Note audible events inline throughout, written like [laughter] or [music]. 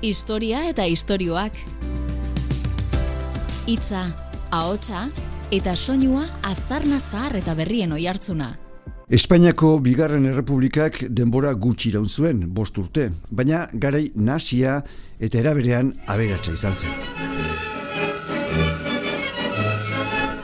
Historia eta istorioak. Hitza, ahotsa eta soinua aztarna zahar eta berrien oihartzuna. Espainiako bigarren errepublikak denbora gutxi iraun zuen, bost urte, baina garai nasia eta eraberean aberatsa izan zen.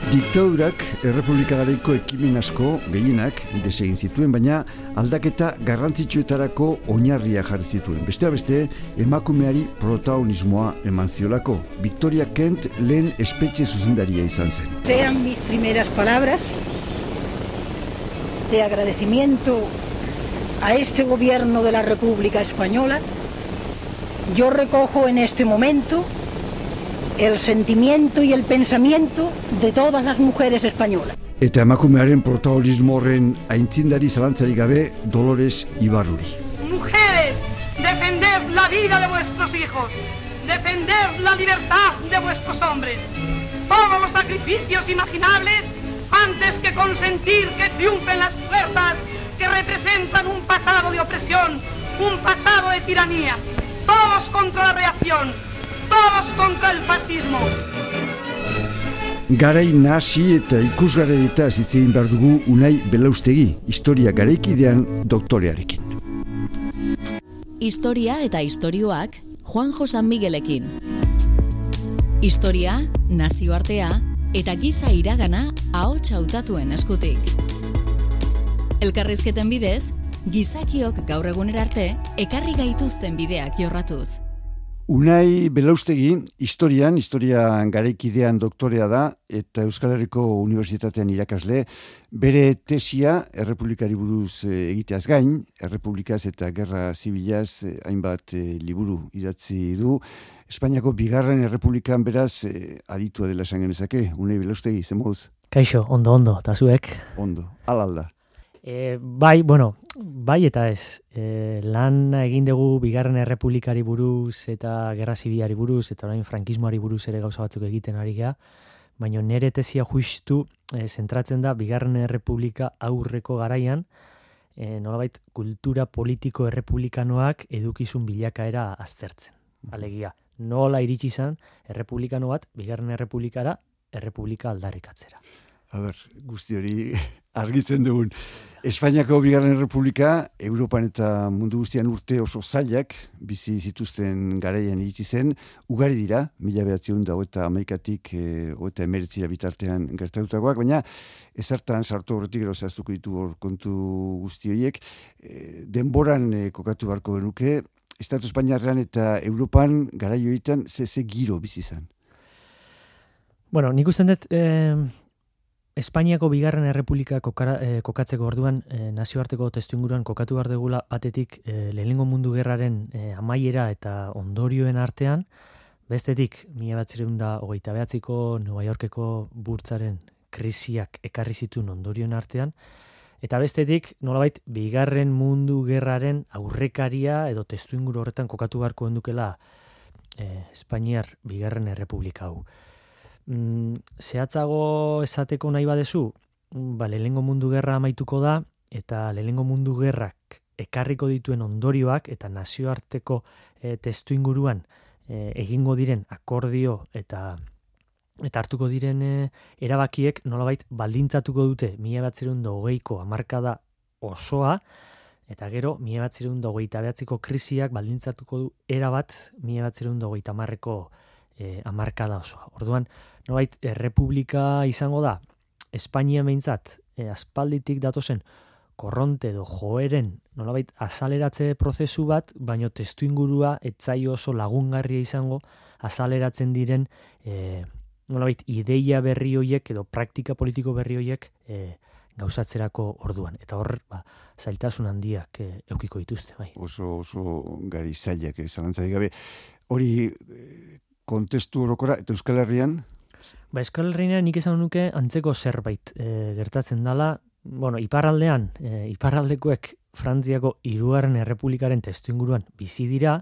Diktaurak errepublika garaiko ekimen asko gehienak desegin zituen, baina aldaketa garrantzitsuetarako oinarria jarri zituen. Beste beste, emakumeari protagonismoa eman ziolako. Victoria Kent lehen espetxe zuzendaria izan zen. Sean mis primeras palabras de agradecimiento a este gobierno de la República Española. Yo recojo en este momento el sentimiento y el pensamiento de todas las mujeres españolas. Eta emakumearen protagonismo horren aintzindari zalantzari gabe Dolores Ibarruri. Mujeres, defender la vida de vuestros hijos, defender la libertad de vuestros hombres. Todos los sacrificios imaginables antes que consentir que triunfen las fuerzas que representan un pasado de opresión, un pasado de tiranía. Todos contra la reacción, todos contra el fascismo. Garai nasi eta ikusgarri eta zitzein behar dugu unai belaustegi, historia garaikidean doktorearekin. Historia eta istorioak Juan Josan Miguelekin. Historia, nazioartea eta giza iragana ahots hautatuen eskutik. Elkarrizketen bidez, gizakiok gaur egunera arte ekarri gaituzten bideak jorratuz. Unai Belaustegi, historian, historia garaikidean doktorea da, eta Euskal Herriko Unibertsitatean irakasle, bere tesia, errepublikari buruz eh, egiteaz gain, errepublikaz eta gerra zibilaz, eh, hainbat eh, liburu idatzi du, Espainiako bigarren errepublikan beraz, aditua dela esan genezake, Unai Belaustegi, zemuz? Kaixo, ondo, ondo, eta zuek? Ondo, alalda. E, bai, bueno, bai eta ez. E, lan egin dugu bigarren errepublikari buruz eta gerra zibiari buruz eta orain frankismoari buruz ere gauza batzuk egiten ari gea. Baina nere tesia justu e, zentratzen da bigarren errepublika aurreko garaian, e, nolabait kultura politiko errepublikanoak edukizun bilakaera aztertzen. Alegia, nola iritsi izan errepublikano bat bigarren errepublikara errepublika aldarrikatzera. A ber, guzti hori [laughs] argitzen dugun. Espainiako bigarren republika, Europan eta mundu guztian urte oso zailak, bizi zituzten garaian iritsi zen, ugari dira, mila behatzion da, eta amaikatik, e, eta emeritzia bitartean gertatutakoak, baina ezartan sartu horretik gero zehaztuko ditu hor kontu guzti horiek, e, denboran e, kokatu barko genuke, Estatu Espainiarrean eta Europan garaioetan ze ze giro bizi zen. Bueno, nik usten dut, eh, Espainiako bigarren errepublika kokara, e, kokatzeko orduan e, nazioarteko testu inguruan kokatu behar degula batetik e, lehenengo mundu gerraren e, amaiera eta ondorioen artean, bestetik mila batzireun da hogeita behatziko Nueva Yorkeko burtzaren krisiak ekarri zituen ondorioen artean, eta bestetik nolabait bigarren mundu gerraren aurrekaria edo testu inguru horretan kokatu beharko endukela e, Espainiar bigarren errepublika hau mm, zehatzago esateko nahi badezu, ba, lehengo mundu gerra amaituko da, eta lehengo mundu gerrak ekarriko dituen ondorioak, eta nazioarteko e, testu inguruan e, egingo diren akordio eta eta hartuko diren e, erabakiek nolabait baldintzatuko dute mila batzerun hogeiko amarkada osoa, eta gero mila batzerun hogeita behatziko krisiak baldintzatuko du erabat mila batzerun hogeita marreko e, amarkada osoa. Orduan, nolait, errepublika izango da, Espainia meintzat, e, aspalditik datozen, korronte edo joeren, nolabait, azaleratze prozesu bat, baino testu ingurua etzai oso lagungarria izango, azaleratzen diren, e, nolabait, ideia berri hoiek edo praktika politiko berri hoiek e, gauzatzerako orduan. Eta hor, ba, zailtasun handiak e, eukiko dituzte, bai. Oso, oso gari zailak, eh, gabe. Hori, kontestu orokora eta Euskal Herrian? Ba, Euskal Herrian nik esan nuke antzeko zerbait e, gertatzen dala, bueno, iparraldean, e, iparraldekoek Frantziako irugarren errepublikaren testu inguruan bizi dira,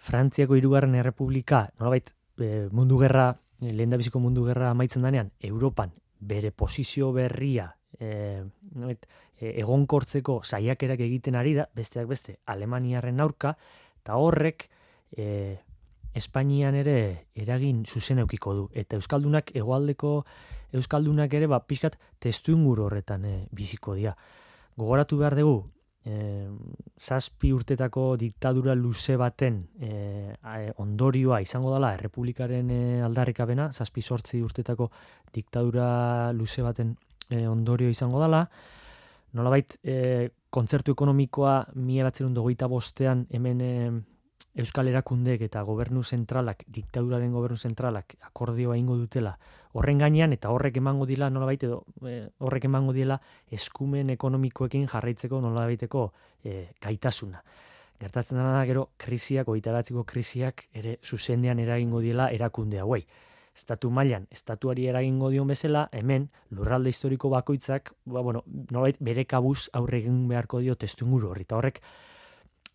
Frantziako irugarren errepublika, nolabait, e, mundu gerra, e, lehen da biziko mundu gerra amaitzen danean, Europan bere posizio berria e, nolabait, e, egonkortzeko saiakerak egiten ari da, besteak beste, Alemaniarren aurka, eta horrek, e, Espainian ere eragin zuzen eukiko du. Eta Euskaldunak, egoaldeko Euskaldunak ere, ba, pixkat, testu inguru horretan e, biziko dira. Gogoratu behar dugu, e, zazpi urtetako diktadura luze baten e, ondorioa izango dela errepublikaren e, aldarrikabena, zazpi sortzi urtetako diktadura luze baten e, ondorio izango dela, nolabait e, kontzertu ekonomikoa mila batzerun bostean hemen e, Euskal Erakundeek eta gobernu zentralak, diktaduraren gobernu zentralak akordioa ingo dutela horren gainean eta horrek emango dila nolabait edo e, horrek emango diela eskumen ekonomikoekin jarraitzeko nolabaiteko e, gaitasuna. Gertatzen da gero krisiak, oita krisiak ere zuzendean eragingo diela erakunde hauei estatu mailan estatuari eragingo dion bezala, hemen lurralde historiko bakoitzak, ba, bueno, nolait bere kabuz aurre egin beharko dio testunguru horri. Eta horrek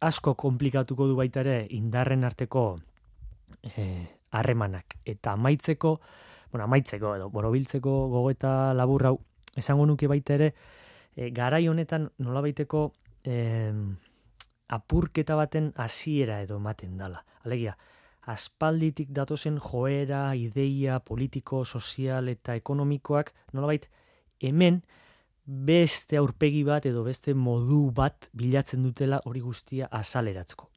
asko komplikatuko du baita ere indarren arteko eh, harremanak. eta amaitzeko, bueno, amaitzeko edo borobiltzeko gogoeta labur hau esango nuke baita ere e, garai honetan nolabaiteko e, apurketa baten hasiera edo ematen dala. Alegia, aspalditik datozen joera, ideia, politiko, sozial eta ekonomikoak, nolabait, hemen beste aurpegi bat edo beste modu bat bilatzen dutela hori guztia azaleratzeko.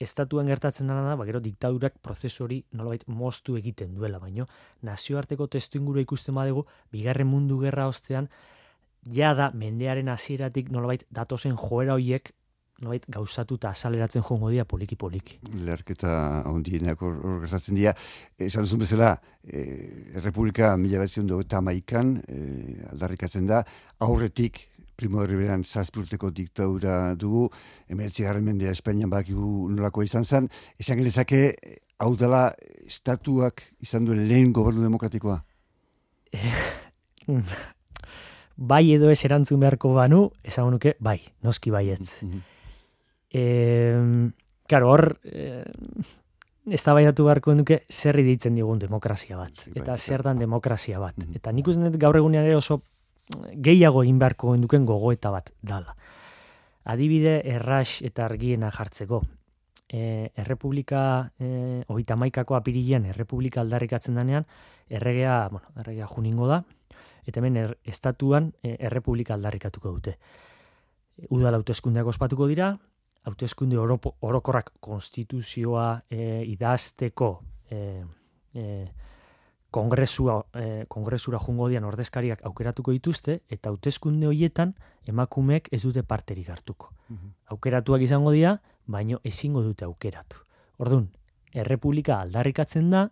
Estatuan gertatzen dena da, ba, gero diktadurak prozesu hori nolabait moztu egiten duela, baino nazioarteko testu inguru ikusten badegu, bigarren mundu gerra ostean, ja da mendearen hasieratik nolabait datozen joera hoiek noit gauzatu eta asaleratzen jongo dira poliki poliki. Lerketa ondienak hor gertatzen dira. Esan duzun bezala, e, Republika mila batzion dugu eta maikan e, aldarrikatzen da, aurretik Primo de Riberan zazpurteko diktadura dugu, emeretzi garren mendea Espainian bakigu nolako izan zen, esan genezake, hau dela, estatuak izan duen lehen gobernu demokratikoa? [laughs] bai edo ez erantzun beharko banu, esan nuke, bai, noski baietz. E, claro, hor, e, ez da baiatu beharko duke zer ditzen digun demokrazia bat. Bai, eta zer dan demokrazia bat. Mm -hmm. Eta nik uste gaur egunean ere oso gehiago egin beharko duken gogoeta bat dala. Adibide erras eta argiena jartzeko. E, errepublika, e, oita maikako apirilean, errepublika aldarrikatzen danean, erregea, bueno, erregea juningo da, eta hemen er, estatuan e, errepublika aldarrikatuko dute. Udala hauteskundeak ospatuko dira, hauteskunde orokorrak konstituzioa e, idazteko e, e, kongresua, e, kongresura jungo dian ordezkariak aukeratuko dituzte, eta hauteskunde hoietan emakumeek ez dute parterik hartuko. Mhm. Aukeratuak izango dira, baino ezingo dute aukeratu. Ordun, errepublika aldarrikatzen da,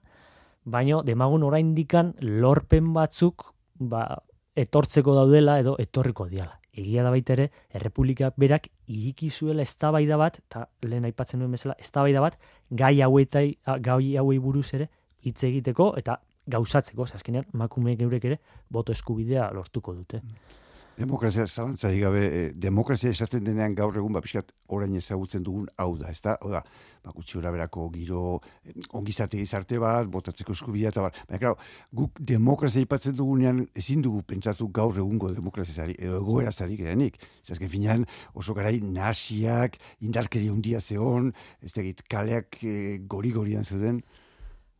baino demagun oraindikan lorpen batzuk ba, etortzeko daudela edo etorriko diala egia da baita ere, errepublika berak iriki zuela eztabaida bat, eta lehen aipatzen duen bezala, eztabaida bat, gai hauetai, gai hauei buruz ere, hitz egiteko, eta gauzatzeko, azkenean, makumeek eurek ere, boto eskubidea lortuko dute. Mm. Demokrazia zalantzari gabe, eh, demokrazia esaten denean gaur egun, ba, piskat, orain ezagutzen dugun hau da, ez da? Oda, ba, gutxi berako giro, eh, ongizate izarte bat, botatzeko eskubidea, eta bar. Baina, klar, guk demokrazia ipatzen dugunean, ezin dugu pentsatu gaur egungo demokrazia zari, edo egoera zari gerenik. Zazken finean, oso garai nasiak, indarkeri hundia zeon, ez da kaleak eh, gori-gorian zeuden.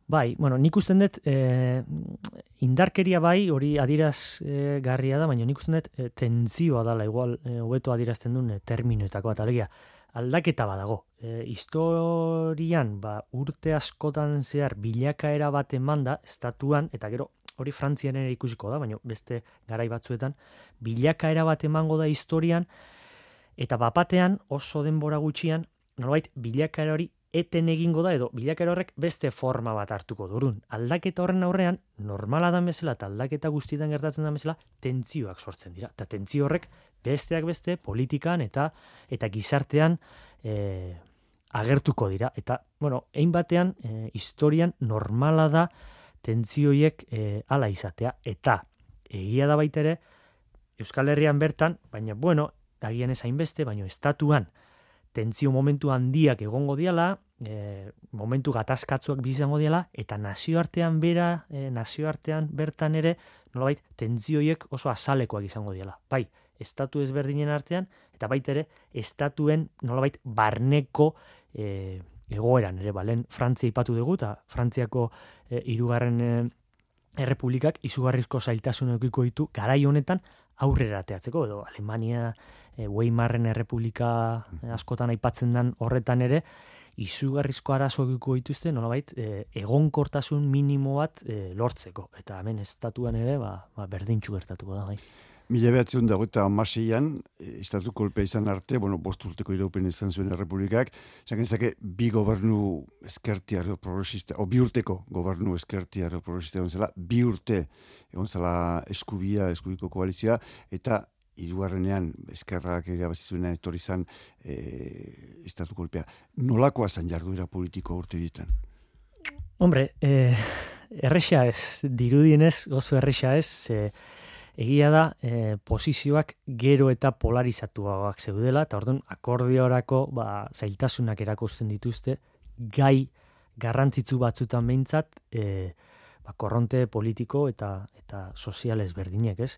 Bai, bueno, nik usten dut e, indarkeria bai, hori adiraz e, garria da, baina nik usten dut e, tentzioa dala, igual, e, hobeto adirazten duen e, terminoetako bat, alegia, aldaketa badago. E, historian, ba, urte askotan zehar bilakaera bat eman da, estatuan, eta gero, hori frantzian ere ikusiko da, baina beste garai batzuetan, bilakaera bat emango da historian, eta bapatean, oso denbora gutxian, nolbait, bilakaera hori eten egingo da edo bilakera horrek beste forma bat hartuko durun. Aldaketa horren aurrean, normala da bezala eta aldaketa guztietan gertatzen da bezala, tentzioak sortzen dira. Eta tentzio horrek besteak beste politikan eta eta gizartean e, agertuko dira. Eta, bueno, egin batean, e, historian normala da tentzioiek e, ala izatea. Eta, egia da baita ere, Euskal Herrian bertan, baina, bueno, agian ez hainbeste, baina estatuan, tentzio momentu handiak egongo diala, e, momentu gatazkatzuak bizango diala, eta nazioartean bera, e, nazioartean bertan ere, nolabait, tentzioiek oso azalekoak izango diala. Bai, estatu ezberdinen artean, eta baita ere, estatuen nolabait barneko e, egoeran ere balen Frantzia ipatu dugu eta Frantziako e, irugarren e, errepublikak izugarrizko zailtasun ditu garai honetan aurrera ateatzeko edo Alemania e, Weimarren errepublika askotan aipatzen den horretan ere izugarrizko arazo eukiko dituzte nolabait e, egonkortasun minimo bat e, lortzeko eta hemen estatuan ere ba, ba berdintxu gertatuko da bai. Mila behatzen dago eta amaseian, eh, estatu kolpea izan arte, bueno, bost urteko iraupen izan zuen errepublikak, zaken ezake, bi gobernu eskertiario progresista, o bi urteko gobernu eskertiario progresista egon zela, bi urte egon zela eskubia, eskubiko koalizioa, eta hirugarrenean eskerrak erabazizuena etorri zan e, estatu kolpea. Nolakoa zan jarduera politiko urte ditan? Hombre, eh, erresa ez, dirudienez, gozo erresa ez, eh, Egia da, e, posizioak gero eta polarizatuagoak zeudela, eta orduan akordiorako ba, zailtasunak erakusten dituzte, gai garrantzitsu batzutan behintzat, e, ba, korronte politiko eta eta soziales berdinek, ez?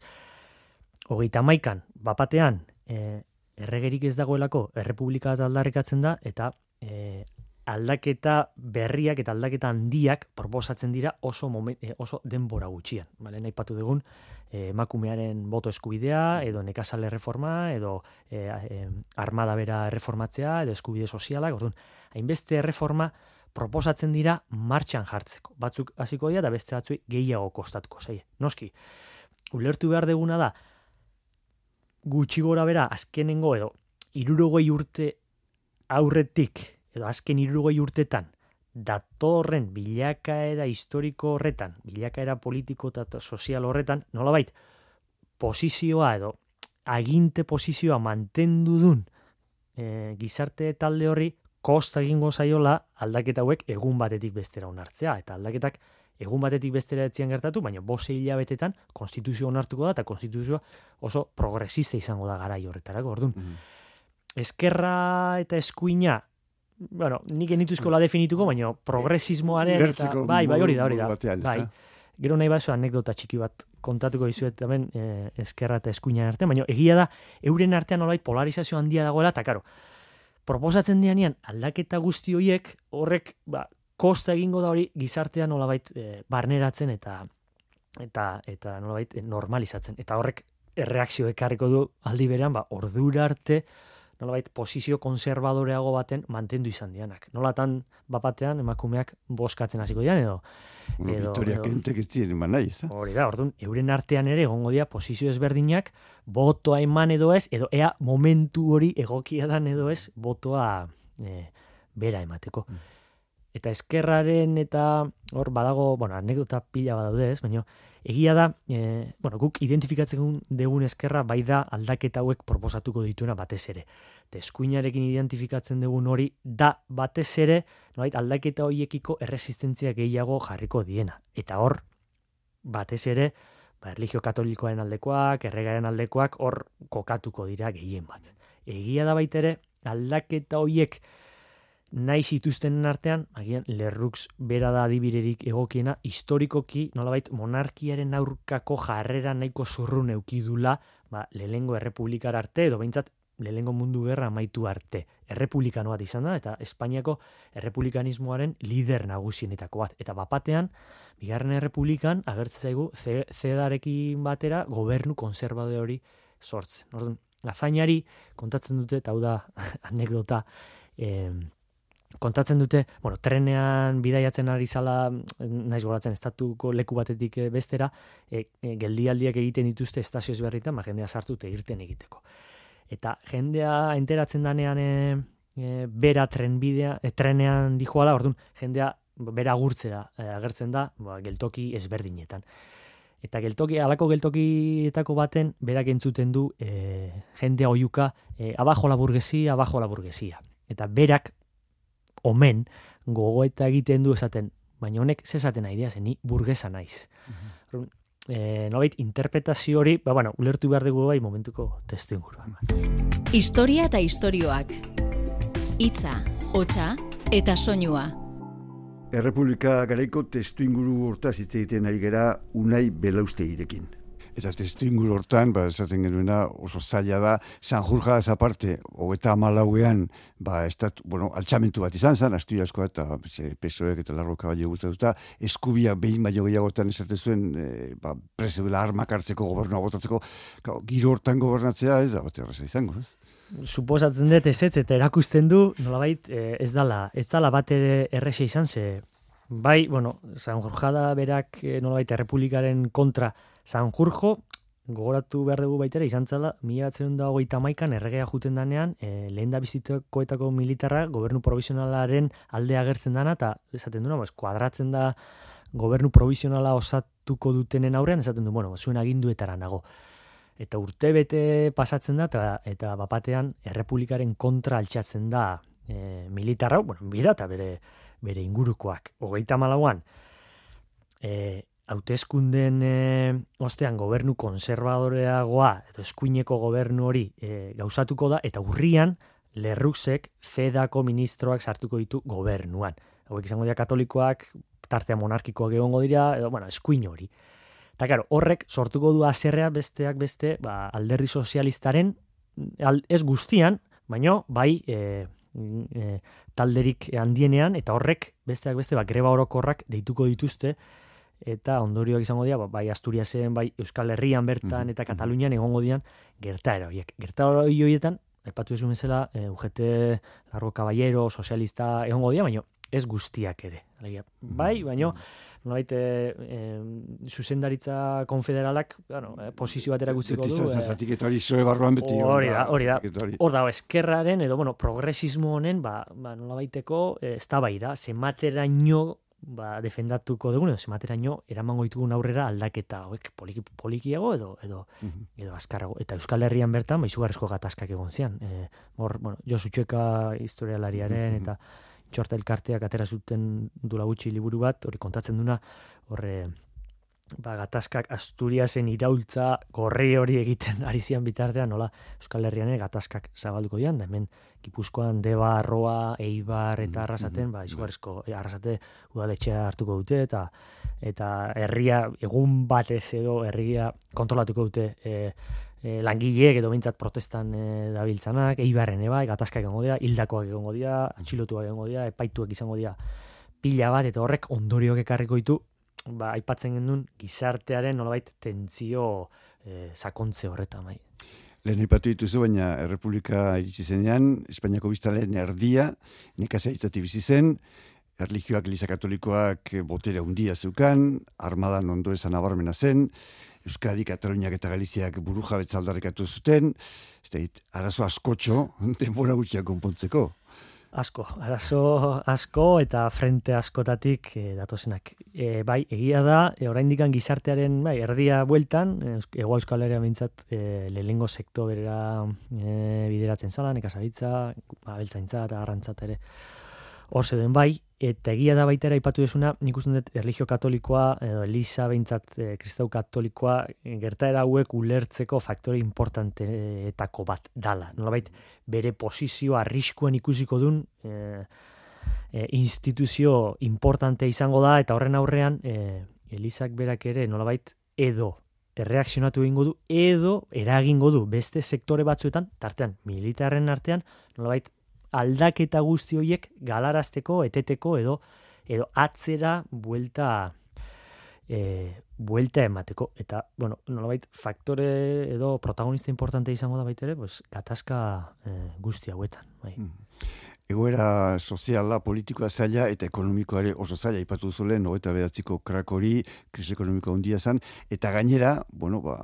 Hogeita maikan, bapatean, e, erregerik ez dagoelako, errepublika eta aldarrikatzen da, eta e, aldaketa berriak eta aldaketa handiak proposatzen dira oso moment, eh, oso denbora gutxian. Bale, nahi dugun, eh, emakumearen boto eskubidea, edo nekazale reforma, edo e, armada bera reformatzea, edo eskubide sozialak, orduan, hainbeste erreforma proposatzen dira martxan jartzeko. Batzuk hasiko dira, da beste batzui gehiago kostatuko, zei. Noski, ulertu behar deguna da, gutxi gora bera, azkenengo, edo, irurogoi urte aurretik, edo azken irurgoi urtetan, datorren bilakaera historiko horretan, bilakaera politiko eta sozial horretan, nolabait, posizioa edo aginte posizioa mantendu dun e, gizarte talde horri kosta egingo zaiola aldaketa hauek egun batetik bestera onartzea. Eta aldaketak egun batetik bestera etzian gertatu, baina bose hilabetetan konstituzio onartuko da, eta konstituzioa oso progresista izango da gara horretarako. Orduan, mm eskerra eta eskuina bueno, nik enituzko la definituko, baina progresismoaren eta bai, bai, hori da, hori da. bai. Gero nahi bazo anekdota txiki bat kontatuko dizuet hemen eh, eskerra eta eskuina artean, baina egia da euren artean nolait polarizazio handia dagoela eta karo. Proposatzen dianean aldaketa guzti horiek horrek ba, kosta egingo da hori gizartean nolabait e, barneratzen eta eta eta nolabait normalizatzen eta horrek erreakzio ekarriko du aldi berean ba ordura arte nolabait posizio konservadoreago baten mantendu izan dianak. Nolatan bapatean emakumeak boskatzen hasiko dian edo bueno, edo Victoria Kentek ez dien eman nahi, ez Hori da, orduan, euren artean ere egongo dira posizio ezberdinak botoa eman edo ez, edo ea momentu hori egokia dan edo ez, botoa e, bera emateko. Mm. Eta eskerraren eta hor badago, bueno, anekdota pila badaude ez, baina egia da, e, bueno, guk identifikatzen dugun eskerra bai da aldaketa hauek proposatuko dituena batez ere. Eskuinarekin identifikatzen dugun hori da batez ere, noait, aldaketa horiekiko erresistentzia gehiago jarriko diena. Eta hor, batez ere, ba, erligio katolikoaren aldekoak, erregaren aldekoak, hor kokatuko dira gehien bat. Egia da baitere, aldaketa horiek, nahi zituzten artean, agian, lerrux bera da adibirerik egokiena, historikoki, nolabait, monarkiaren aurkako jarrera nahiko zurrun eukidula, ba, lehengo errepublikar arte, edo behintzat, lehengo mundu gerra amaitu arte. Errepublikano bat izan da, eta Espainiako errepublikanismoaren lider nagusienetako bat. Eta bapatean, bigarren errepublikan, agertzen zaigu, zedarekin batera, gobernu konservadore hori sortzen. Orduan, lazainari, kontatzen dute, eta hau da, [laughs] anekdota, eh, kontatzen dute, bueno, trenean bidaiatzen ari zala, naiz goratzen, estatuko leku batetik eh, bestera, e, e, geldialdiak egiten dituzte estazioz berritan, ma ba, jendea sartu eta irten egiteko. Eta jendea enteratzen danean e, e, bera trenbidea, e, trenean dijoala, orduan, jendea bera agurtzera agertzen da, ba, geltoki ezberdinetan. Eta geltoki, alako geltokietako baten, berak entzuten du e, jendea oiuka, e, abajo la burguesia, abajo la burguesia. Eta berak omen gogoeta egiten du esaten, baina honek ze esaten nahi zen ni burgesa naiz. Mm -hmm. interpretazio hori, ba, bueno, ulertu behar dugu bai momentuko testu inguruan. Historia eta istorioak. Itza, hotxa eta soinua. Errepublika garaiko testu inguru hortaz hitz egiten ari gera unai belauste irekin. Eta testu ingur hortan, ba, esaten genuena oso zaila da, San Jurja ez aparte, hogeta amalauean, ba, estat, bueno, altxamentu bat izan zen, astu jasko eta pesoek eta larro kabalio gultatuta, eskubia behin baino gehiagotan esate zuen, e, ba, preso dela armak hartzeko, gobernua botatzeko, giro hortan gobernatzea, ez da, bat erraza izango, ez? Suposatzen dut ez ez, eta erakusten du, nolabait, eh, ez dala, ez dala bat ere errexe izan, ze, bai, bueno, San Jorjada berak eh, nolabait, errepublikaren kontra San Jurjo, gogoratu behar dugu baitera, izan zala, mila batzen da hogeita erregea juten danean, e, lehen da bizitakoetako militarra, gobernu provisionalaren alde agertzen dana, eta esaten duena, pues, kuadratzen da gobernu provisionala osatuko dutenen aurrean, esaten du, bueno, zuen aginduetara nago eta urte bete pasatzen da, eta, eta bapatean errepublikaren kontra altxatzen da e, militarra, bueno, bira eta bere, bere ingurukoak. Hogeita malauan, e, hautezkunden e, ostean gobernu konservadoreagoa, edo eskuineko gobernu hori e, gauzatuko da, eta urrian, lerruzek fedako ministroak sartuko ditu gobernuan. Hauek izango dira katolikoak, tartea monarkikoak egongo dira, edo, bueno, eskuin hori. Eta, claro, horrek sortuko du aserrea besteak beste, ba, alderri sozialistaren, ez guztian, baino, bai, e, e, talderik handienean, eta horrek besteak beste, ba, greba orokorrak deituko dituzte, eta ondorioak izango dira, ba, bai Asturiasen, bai Euskal Herrian bertan, eta Katalunian egongo dian gertaera horiek. Gertaera horietan, epatu esu mesela, e, UGT, Largo Caballero, Sozialista egongo dira, baino, ez guztiak ere. Bai, baino, nolait, e, zuzendaritza konfederalak, bueno, e, posizio batera guztiko du. Beti zatik eta hori zoe barruan beti. Hori da, hori da. Hor da, eskerraren, edo, bueno, progresismo honen, ba, ba nola baiteko, e, ez da bai da, zemateraino ba, defendatuko dugun, edo zemateraino eramango ditugun aurrera aldaketa, hoek poliki, polikiago edo edo, edo azkarrago. Eta Euskal Herrian bertan, ba, izugarrezko gatazkak egon zian. E, hor, bueno, jo zutxeka historialariaren, eta txorta elkarteak atera zuten dula gutxi liburu bat, hori kontatzen duna, horre, ba, gatazkak Asturiasen iraultza gorri hori egiten [laughs] ari zian bitartean, nola Euskal Herrian gatazkak zabalduko dian, da hemen Gipuzkoan Deba, Arroa, Eibar eta mm-hmm. Arrasaten, ba, izugarrizko e, Arrasate udaletxea hartuko dute, eta eta herria egun batez edo herria kontrolatuko dute e, e, langileek edo bintzat protestan e, dabiltzanak, eibarren eba, gatazkak egongo dira, hildakoak egongo dira, atxilotuak egongo dira, epaituak izango dira pila bat, eta horrek ondorioak ekarriko ditu, ba, aipatzen genuen gizartearen nolabait tentzio e, sakontze horretan, bai. Lehen ipatu dituzu, baina Errepublika iritsi zenean, Espainiako biztalen erdia, nekazea itzati bizi zen, erligioak, Eliza Katolikoak botere handia zeukan, armadan ondo esan abarmena zen, Euskadi, Kataluniak eta Galiziak buru jabetza aldarrikatu zuten, ez da, arazo askotxo, [laughs] denbora gutxiak konpontzeko. Asko, arazo asko eta frente askotatik e, datozenak. E, bai, egia da, e, orain gizartearen, bai, erdia bueltan, ego euskal ere bintzat, e, lehengo sektorera e, bideratzen zala, nekazaritza, abeltzaintza eta garrantzat ere hor zeuden bai, eta egia da baitera ipatu desuna, nik uste dut erligio katolikoa, edo Elisa behintzat e, kristau katolikoa, e, gertaera hauek ulertzeko faktore importanteetako bat dala. Nolabait, bere posizio arriskuen ikusiko dun e, e, instituzio importante izango da, eta horren aurrean, e, Elisak berak ere, nolabait, edo erreakzionatu egingo du, edo eragingo du beste sektore batzuetan, tartean, militarren artean, nolabait, aldaketa guzti horiek galarazteko, eteteko edo edo atzera buelta e, buelta emateko. Eta, bueno, nolabait, faktore edo protagonista importante izango da baitere, pues, gatazka e, guzti hauetan. Bai. Egoera soziala, politikoa zaila eta ekonomikoare oso zaila ipatu zuen, no, eta krak hori, krisi ekonomiko handia zen, eta gainera, bueno, ba,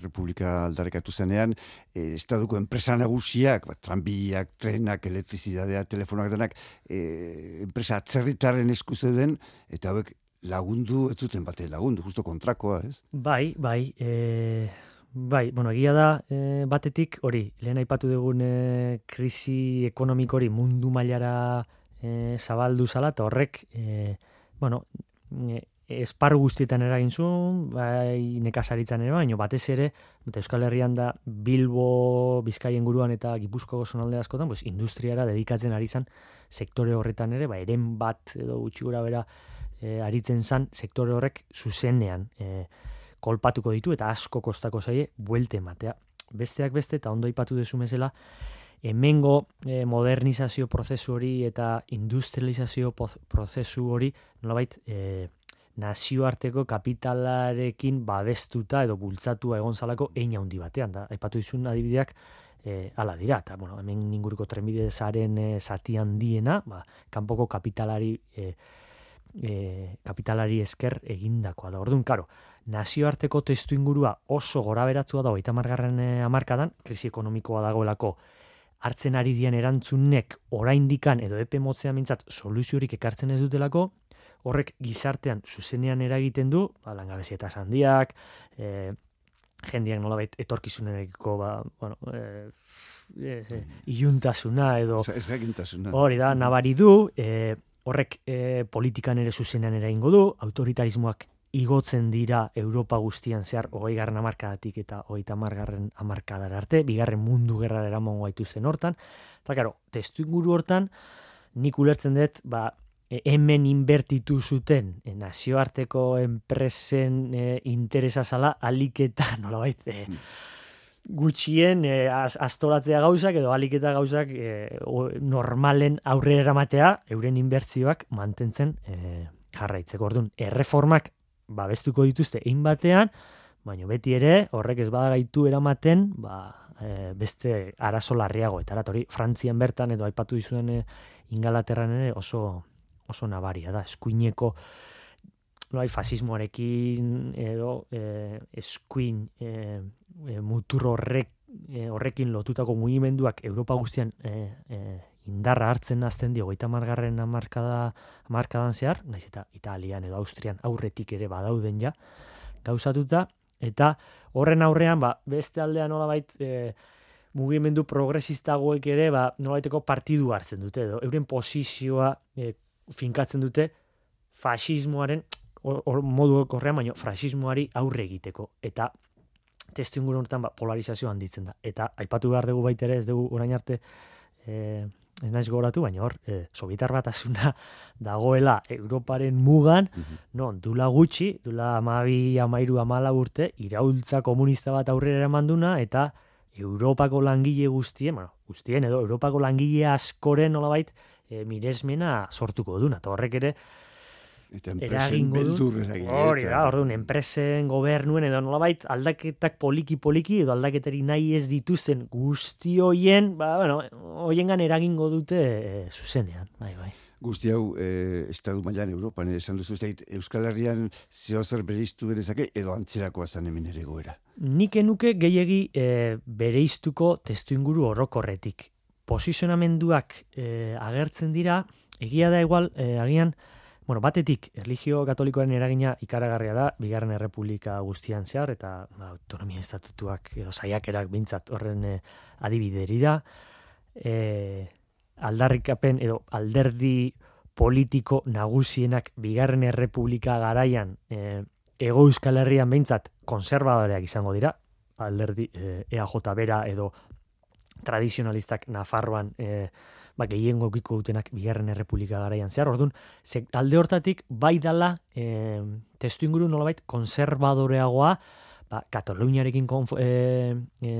Republika aldarrekatu zenean, e, estaduko enpresa nagusiak, ba, tranbiak, trenak, elektrizidadea, telefonak denak, e, enpresa atzerritaren esku den, eta hauek lagundu, ez zuten bate lagundu, justo kontrakoa, ez? Bai, bai, e, Bai, bueno, egia da e, batetik hori, lehen aipatu dugun e, krisi ekonomiko hori mundu mailara e, zabaldu zala, eta horrek, e, bueno, e, esparru guztietan eragin zuen, bai nekazaritzan ere, baina batez ere, eta Euskal Herrian da Bilbo, Bizkaien guruan eta Gipuzko zonalde askotan, pues, industriara dedikatzen ari zan sektore horretan ere, ba, eren bat edo gutxi gura bera e, aritzen zan sektore horrek zuzenean. E, kolpatuko ditu eta asko kostako zaie buelte ematea. Besteak beste eta ondo ipatu dezu mesela, hemengo e, modernizazio prozesu hori eta industrializazio prozesu hori nolabait e, nazioarteko kapitalarekin babestuta edo bultzatua egon zalako ein handi batean da. Aipatu dizun adibideak e, ala dira, eta bueno, hemen inguruko trenbide zaren e, zati handiena, ba, kanpoko kapitalari e, e, kapitalari esker egindakoa da. Orduan, karo, nazioarteko testu ingurua oso gora beratzua da, oita margarren e, amarkadan, krisi ekonomikoa dagoelako, hartzen ari dian erantzunek oraindikan edo epe motzea mintzat soluziorik ekartzen ez dutelako, horrek gizartean zuzenean eragiten du, ba, langabezi eta sandiak, e, jendiak nolabait etorkizunerekiko ba, bueno, e, e, e, iuntasuna edo... Ez Hori da, nabari du, e, horrek e, politikan ere zuzenean eraingo du, autoritarismoak igotzen dira Europa guztian zehar hogei garren amarkadatik eta hogeita margarren amarkadar arte, bigarren mundu gerra eramongo gaitu zen hortan. Eta, karo, testu inguru hortan, nik ulertzen dut, ba, e, hemen inbertitu zuten e, nazioarteko enpresen e, interesa zala, aliketa, nola bait, e, hmm. Gutxien e, astoratzea gauzak edo aliketa gauzak e, normalen aurrera eramatea euren inbertzioak mantentzen e, jarraitzeko. Orduan, erreformak babestuko dituzte egin batean, baina beti ere horrek ez badagaitu eramaten, ba, e, beste arazo larriago eta hori Frantzian bertan edo aipatu dizuen e, Ingalaterran ere oso oso nabaria da eskuineko no fasismoarekin edo e, eskuin e, mutur horrek e, horrekin lotutako mugimenduak Europa guztian e, e, indarra hartzen azten dio goita margarren amarkada, amarkadan zehar, naiz eta Italian edo Austrian aurretik ere badauden ja, gauzatuta, eta horren aurrean, ba, beste aldean nola bait, e, mugimendu progresistagoek ere, ba, nola baiteko partidu hartzen dute, edo, euren posizioa e, finkatzen dute fasismoaren, or, modu korrean, baino, fasismoari aurre egiteko, eta testu inguru honetan ba, polarizazio handitzen da. Eta aipatu behar dugu baita ere, ez dugu orain arte, e, ez naiz goratu, baina hor, e, sobitar bat [laughs] dagoela Europaren mugan, mm non, dula gutxi, dula amabi, amairu, amala urte, iraultza komunista bat aurrera eramanduna, eta Europako langile guztien, bueno, guztien edo, Europako langile askoren nolabait, e, miresmena sortuko duna, eta horrek ere, Eta enpresen beldur Hori da, orduan, enpresen, gobernuen, edo nolabait, aldaketak poliki-poliki, edo aldaketari nahi ez dituzten guzti hoien, ba, bueno, hoien eragingo dute e, zuzenean, bai, bai. Guzti hau, e, Estadu mailan Europan, esan duzu, zeit, Euskal Herrian zehozer bereiztu gerezake, edo antzerakoa zan hemen ere goera. Nik enuke gehiegi e, bereiztuko testu inguru horrokorretik. Posizionamenduak e, agertzen dira, egia da igual, e, agian, Bueno, batetik, erligio katolikoaren eragina ikaragarria da, bigarren errepublika guztian zehar, eta ba, autonomia estatutuak edo saiakerak bintzat horren e, adibideri da. E, aldarrikapen edo alderdi politiko nagusienak bigarren errepublika garaian e, ego euskal herrian behintzat konservadoreak izango dira, alderdi e, EAJ bera edo tradizionalistak Nafarroan e, ba, gehien gokiko dutenak bigarren errepublika garaian zehar. Orduan, alde hortatik, bai dala, e, testu inguru nolabait, konservadoreagoa, ba, Kataluniarekin konf, e, e,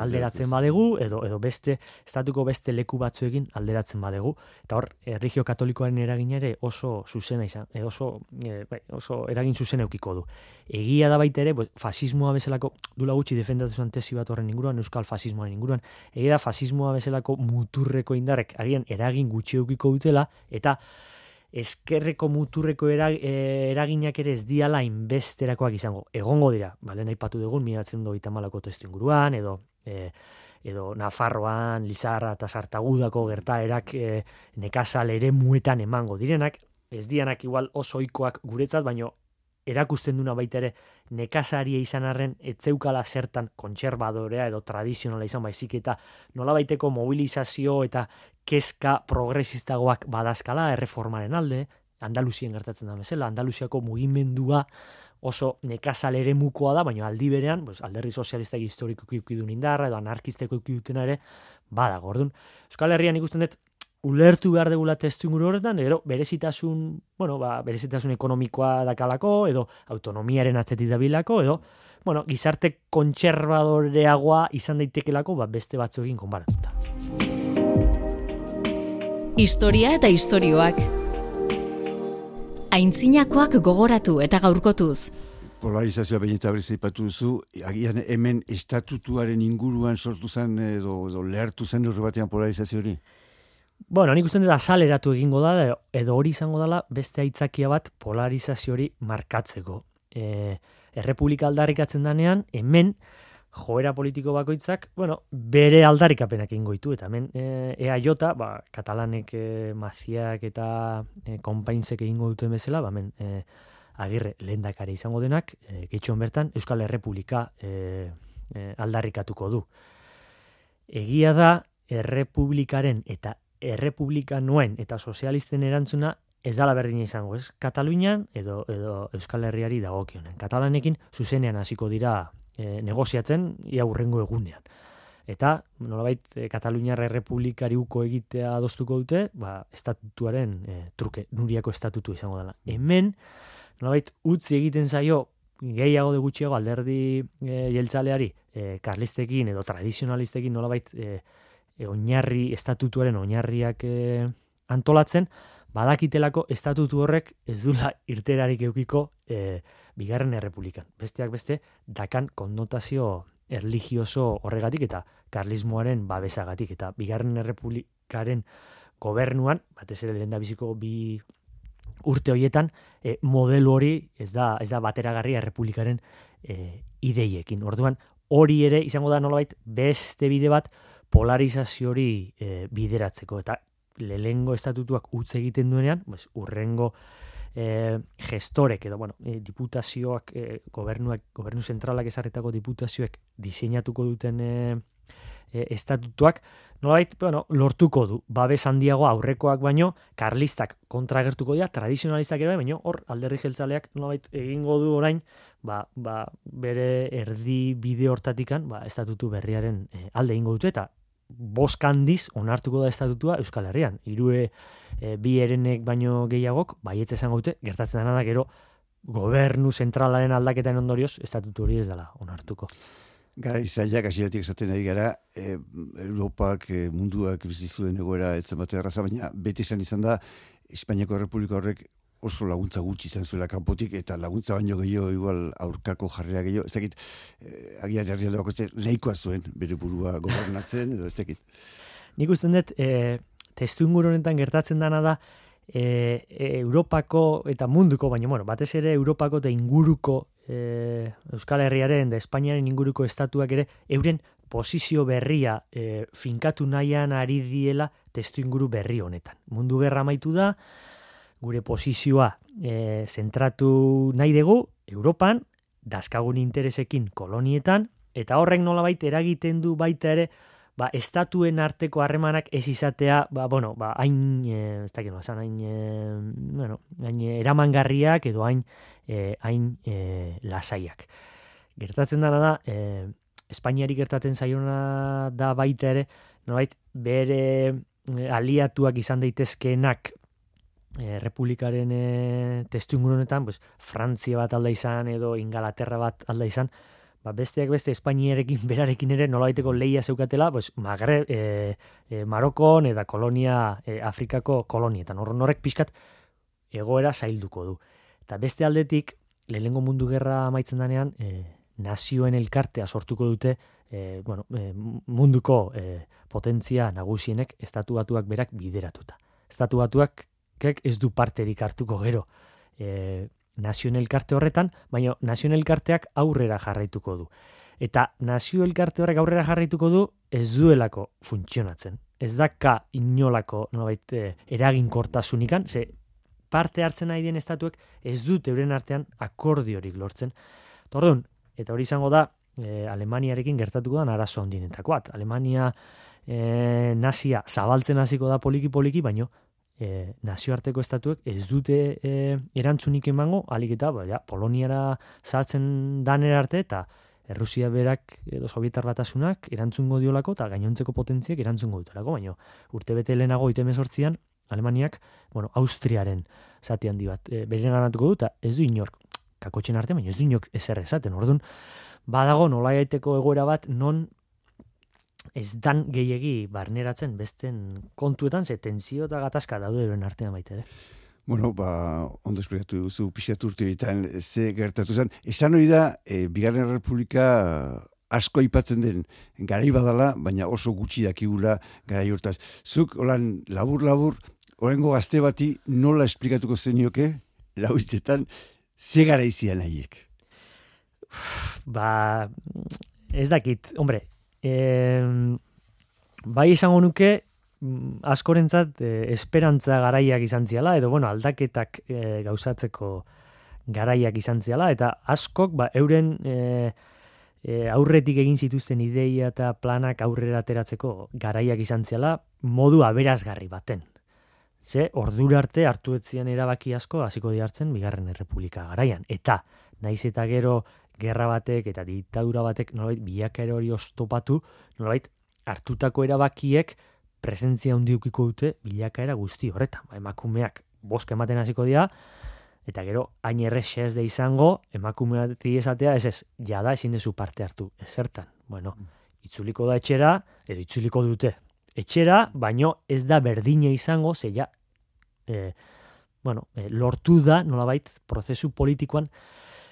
alderatzen badegu, edo, edo beste, estatuko beste leku batzuekin alderatzen badegu. Eta hor, erregio katolikoaren eragin ere oso zuzena izan, e, oso, e, bai, oso eragin zuzen eukiko du. Egia da baita ere, pues, fasismoa bezalako, dula gutxi defendatu tesi bat horren inguruan, euskal fasismoaren inguruan, egia da fasismoa bezalako muturreko indarrek, agian eragin gutxi eukiko dutela, eta eskerreko muturreko e, eraginak ere ez diala inbesterakoak izango. Egongo dira, bale nahi patu dugun, miratzen doi tamalako testu inguruan, edo, e, edo Nafarroan, Lizarra eta Sartagudako gertaerak e, nekazal ere muetan emango direnak, ez dianak igual oso oikoak guretzat, baino erakusten duna baita ere nekazaria izan arren etzeukala zertan kontserbadorea edo tradizionala izan baizik eta nola baiteko mobilizazio eta keska progresistagoak badazkala erreformaren alde, Andaluzien gertatzen da bezala, Andaluziako mugimendua oso nekazal ere mukoa da, baina aldi berean, pues, alderri sozialistak historiko ikidun indarra, edo anarkisteko ikidutena ere, bada, gordun. Euskal Herrian ikusten dut, ulertu behar degula testu inguru horretan, ero, berezitasun, bueno, ba, berezitasun ekonomikoa dakalako, edo autonomiaren atzetik dabilako, edo, bueno, gizarte kontserbadoreagoa izan daitekelako, ba, beste batzuekin konbaratuta. Historia eta istorioak. Aintzinakoak gogoratu eta gaurkotuz. Polarizazioa behin eta berriz aipatu duzu, agian hemen estatutuaren inguruan sortu zen edo, edo lehartu zen urre batean polarizazio hori? Bueno, nik uste dut azaleratu egingo da, edo hori izango dela beste aitzakia bat polarizazio hori markatzeko. E, errepublika aldarrikatzen danean, hemen, joera politiko bakoitzak, bueno, bere aldarrikapenak egingo ditu, eta hemen e, EAJ, ba, katalanek e, maziak eta e, konpainsek egingo duten bezala, ba, hemen, e, agirre lehendakari izango denak, e, gehitxon bertan, Euskal Errepublika e, e, aldarrikatuko du. Egia da, errepublikaren eta errepublika nuen eta sozialisten erantzuna ez dala berdina izango, ez? Katalunian edo edo Euskal Herriari dagokionen. Katalanekin zuzenean hasiko dira e, negoziatzen ia urrengo egunean. Eta, nolabait, e, Kataluniar Errepublikari uko egitea adoztuko dute, ba, estatutuaren e, truke, nuriako estatutu izango dela. Hemen, nolabait, utzi egiten zaio, gehiago de gutxiago alderdi e, jeltzaleari, e, karlistekin edo tradizionalistekin nolabait, e, e, oinarri estatutuaren oinarriak e, antolatzen, badakitelako estatutu horrek ez dula [laughs] irterarik eukiko e, bigarren errepublikan. Besteak beste, dakan konnotazio erligioso horregatik eta karlismoaren babesagatik eta bigarren errepublikaren gobernuan, batez ere lehen biziko bi urte hoietan, e, modelu hori ez da, ez da bateragarria errepublikaren e, ideiekin. Orduan, hori ere izango da nolabait beste bide bat polarizazio hori e, bideratzeko eta lehengo estatutuak utz egiten duenean, pues, urrengo e, gestorek edo bueno, e, diputazioak e, gobernuak gobernu zentralak esarretako diputazioek diseinatuko duten e, e, estatutuak nolait, bueno, lortuko du. Babes handiago aurrekoak baino karlistak kontragertuko dira tradizionalistak ere baino hor alderdi jeltzaleak nolait egingo du orain ba, ba, bere erdi bide hortatikan ba, estatutu berriaren e, alde egingo dute eta boskandiz onartuko da estatutua Euskal Herrian. Irue e, bi erenek baino gehiagok, baietz esango dute, gertatzen dena da gero gobernu zentralaren aldaketaren ondorioz, estatutu hori ez dela onartuko. Gara izaiak asiatik esaten ari gara, e, Europak, e, munduak bizizuen egoera ez zenbatu erraza, baina beti izan izan da, Espainiako Republika horrek oso laguntza gutxi izan zuela kanpotik eta laguntza baino gehiago igual aurkako jarrera gehiago. Ez dakit, eh, agian herrialde bako nahikoa zuen bere burua gobernatzen edo ez dakit. Nik uste dut, e, testu honetan gertatzen dana da, e, Europako eta munduko, baina bueno, batez ere Europako eta inguruko e, Euskal Herriaren da Espainiaren inguruko estatuak ere, euren posizio berria e, finkatu nahian ari diela testu inguru berri honetan. Mundu gerra amaitu da, gure posizioa e, zentratu nahi dugu Europan, daskagun interesekin kolonietan, eta horrek nolabait eragiten du baita ere, ba, estatuen arteko harremanak ez izatea, ba, bueno, ba, hain, e, ez da no, hain, e, bueno, hain eramangarriak edo hain, e, hain e, lasaiak. Gertatzen dana da, e, Espainiari gertatzen zaiona da baita ere, nolabait, bere aliatuak izan daitezkeenak e, republikaren e, testu ingurunetan, pues, Frantzia bat alda izan edo Ingalaterra bat alda izan, ba, besteak beste Espainiarekin [laughs] berarekin ere nolabaiteko leia zeukatela, pues, Magre, e, e, Marokon eta kolonia, e, Afrikako kolonietan. Horren horrek pixkat egoera zailduko du. Eta beste aldetik, lehengo mundu gerra amaitzen danean, e, nazioen elkartea sortuko dute, e, bueno, e, munduko e, potentzia nagusienek estatuatuak berak bideratuta. Estatuatuak kek ez du parterik hartuko gero e, nazio elkarte horretan, baina nazio elkarteak aurrera jarraituko du. Eta nazio elkarte horrek aurrera jarraituko du ez duelako funtzionatzen. Ez daka inolako nolabait, e, eraginkortasunikan, ze parte hartzen nahi dien estatuek ez dut euren artean akordiorik lortzen. Tordun, eta hori izango da e, Alemaniarekin gertatuko da arazo handinetakoat. Alemania e, nazia zabaltzen hasiko da poliki-poliki, baino e, nazioarteko estatuek ez dute e, erantzunik emango, alik eta ba, ja, Poloniara sartzen danera arte, eta Errusia berak edo Sovietar batasunak erantzungo diolako eta gainontzeko potentziek erantzungo dutelako, baina urte bete lehenago ite mesortzian, Alemaniak, bueno, Austriaren zati handi bat, e, beren ganatuko du, eta ez du inork, kakotxen arte, baina ez du inork ezer esaten, orduan, badago nola egoera bat, non ez dan gehiegi barneratzen besten kontuetan, ze tenzio eta gatazka daude artean baita ere. Bueno, ba, ondo esplikatu duzu, pixat urte ze gertatu zen. Esan hori da, e, Bigarren Republika asko aipatzen den garai badala, baina oso gutxi dakigula garai hortaz. Zuk, holan, labur-labur, horrengo gazte bati nola esplikatuko zenioke, lau hitzetan, ze gara izian nahiek? Ba, ez dakit, hombre, eh, bai izango nuke, Mm, askorentzat e, esperantza garaiak izan ziala, edo bueno, aldaketak e, gauzatzeko garaiak izan ziala, eta askok ba, euren e, aurretik egin zituzten ideia eta planak aurrera ateratzeko garaiak izan ziala, modu aberazgarri baten. Ze, ordura arte hartu etzian erabaki asko, hasiko diartzen, bigarren errepublika garaian. Eta, naiz eta gero, gerra batek eta diktadura batek, nolabait, bilaka hori ostopatu, nolabait, hartutako erabakiek, presentzia handiukiko dute bilakaera guzti horretan. Ba, emakumeak boska ematen hasiko dira, eta gero, hain errexe ez da izango, emakumeak esatea, ez ez, jada ezin dezu parte hartu, ez zertan. Bueno, itzuliko da etxera, edo itzuliko dute. Etxera, baino ez da berdina izango, ze ja, e, bueno, e, lortu da, nolabait, prozesu politikoan,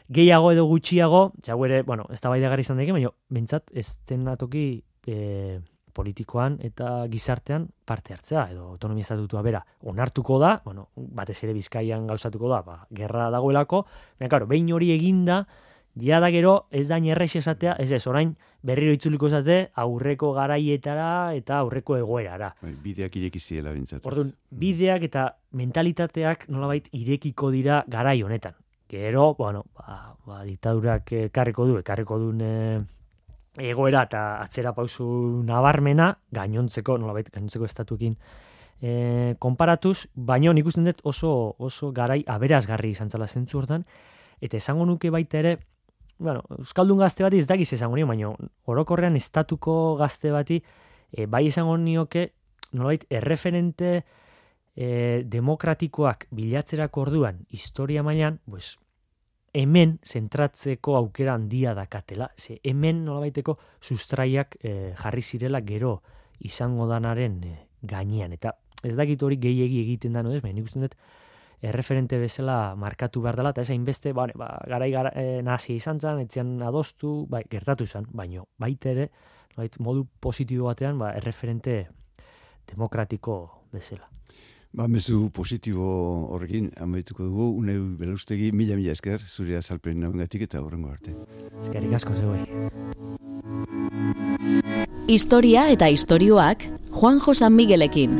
gehiago edo gutxiago, jau ere, bueno, ez da bai izan daike, baina, bentsat, ez tenatoki, e, politikoan eta gizartean parte hartzea edo autonomia estatutua bera onartuko da, bueno, batez ere Bizkaian gauzatuko da, ba, gerra dagoelako, baina claro, behin hori eginda, ja da gero ez da errex esatea, ez ez, orain berriro itzuliko esate aurreko garaietara eta aurreko egoerara. Bai, bideak ireki ziela bintzat. Orduan, bideak eta mentalitateak nolabait irekiko dira garai honetan. Gero, bueno, ba, ba diktadurak ekarriko du, ekarriko du egoera eta atzera pausu nabarmena gainontzeko nolabait gainontzeko estatuekin e, konparatuz, baino nik usten dut oso oso garai aberazgarri izan zela zentzu hortan. Eta esango nuke baita ere bueno, euskaldun gazte bati ez dakiz esango nio, baino orokorrean estatuko gazte bati e, bai esango nioke nolabait erreferente e, demokratikoak bilatzerako orduan historia mailan, pues hemen zentratzeko aukera handia dakatela. Ze hemen nolabaiteko sustraiak e, jarri zirela gero izango danaren e, gainean. Eta ez dakit hori gehiegi egiten da, no ez? Baina nik dut erreferente bezala markatu behar dela, eta ez hainbeste, ba, ba, garai gara, e, nazi izan zen, etzian adostu, bai, gertatu izan, baino baita ere, modu positibo batean, ba, erreferente demokratiko bezala. Ba, mezu positibo horrekin amaituko dugu, uneu belustegi mila mila esker, zure azalpen nabengatik eta horrengo arte. Eskerik asko zeuei. Historia eta istorioak Juan Josan Miguelekin.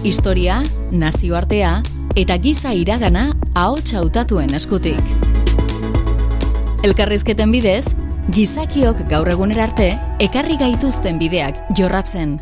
Historia, nazioartea eta giza iragana ahots hautatuen eskutik. Elkarrizketen bidez, gizakiok gaur egunera arte ekarri gaituzten bideak jorratzen.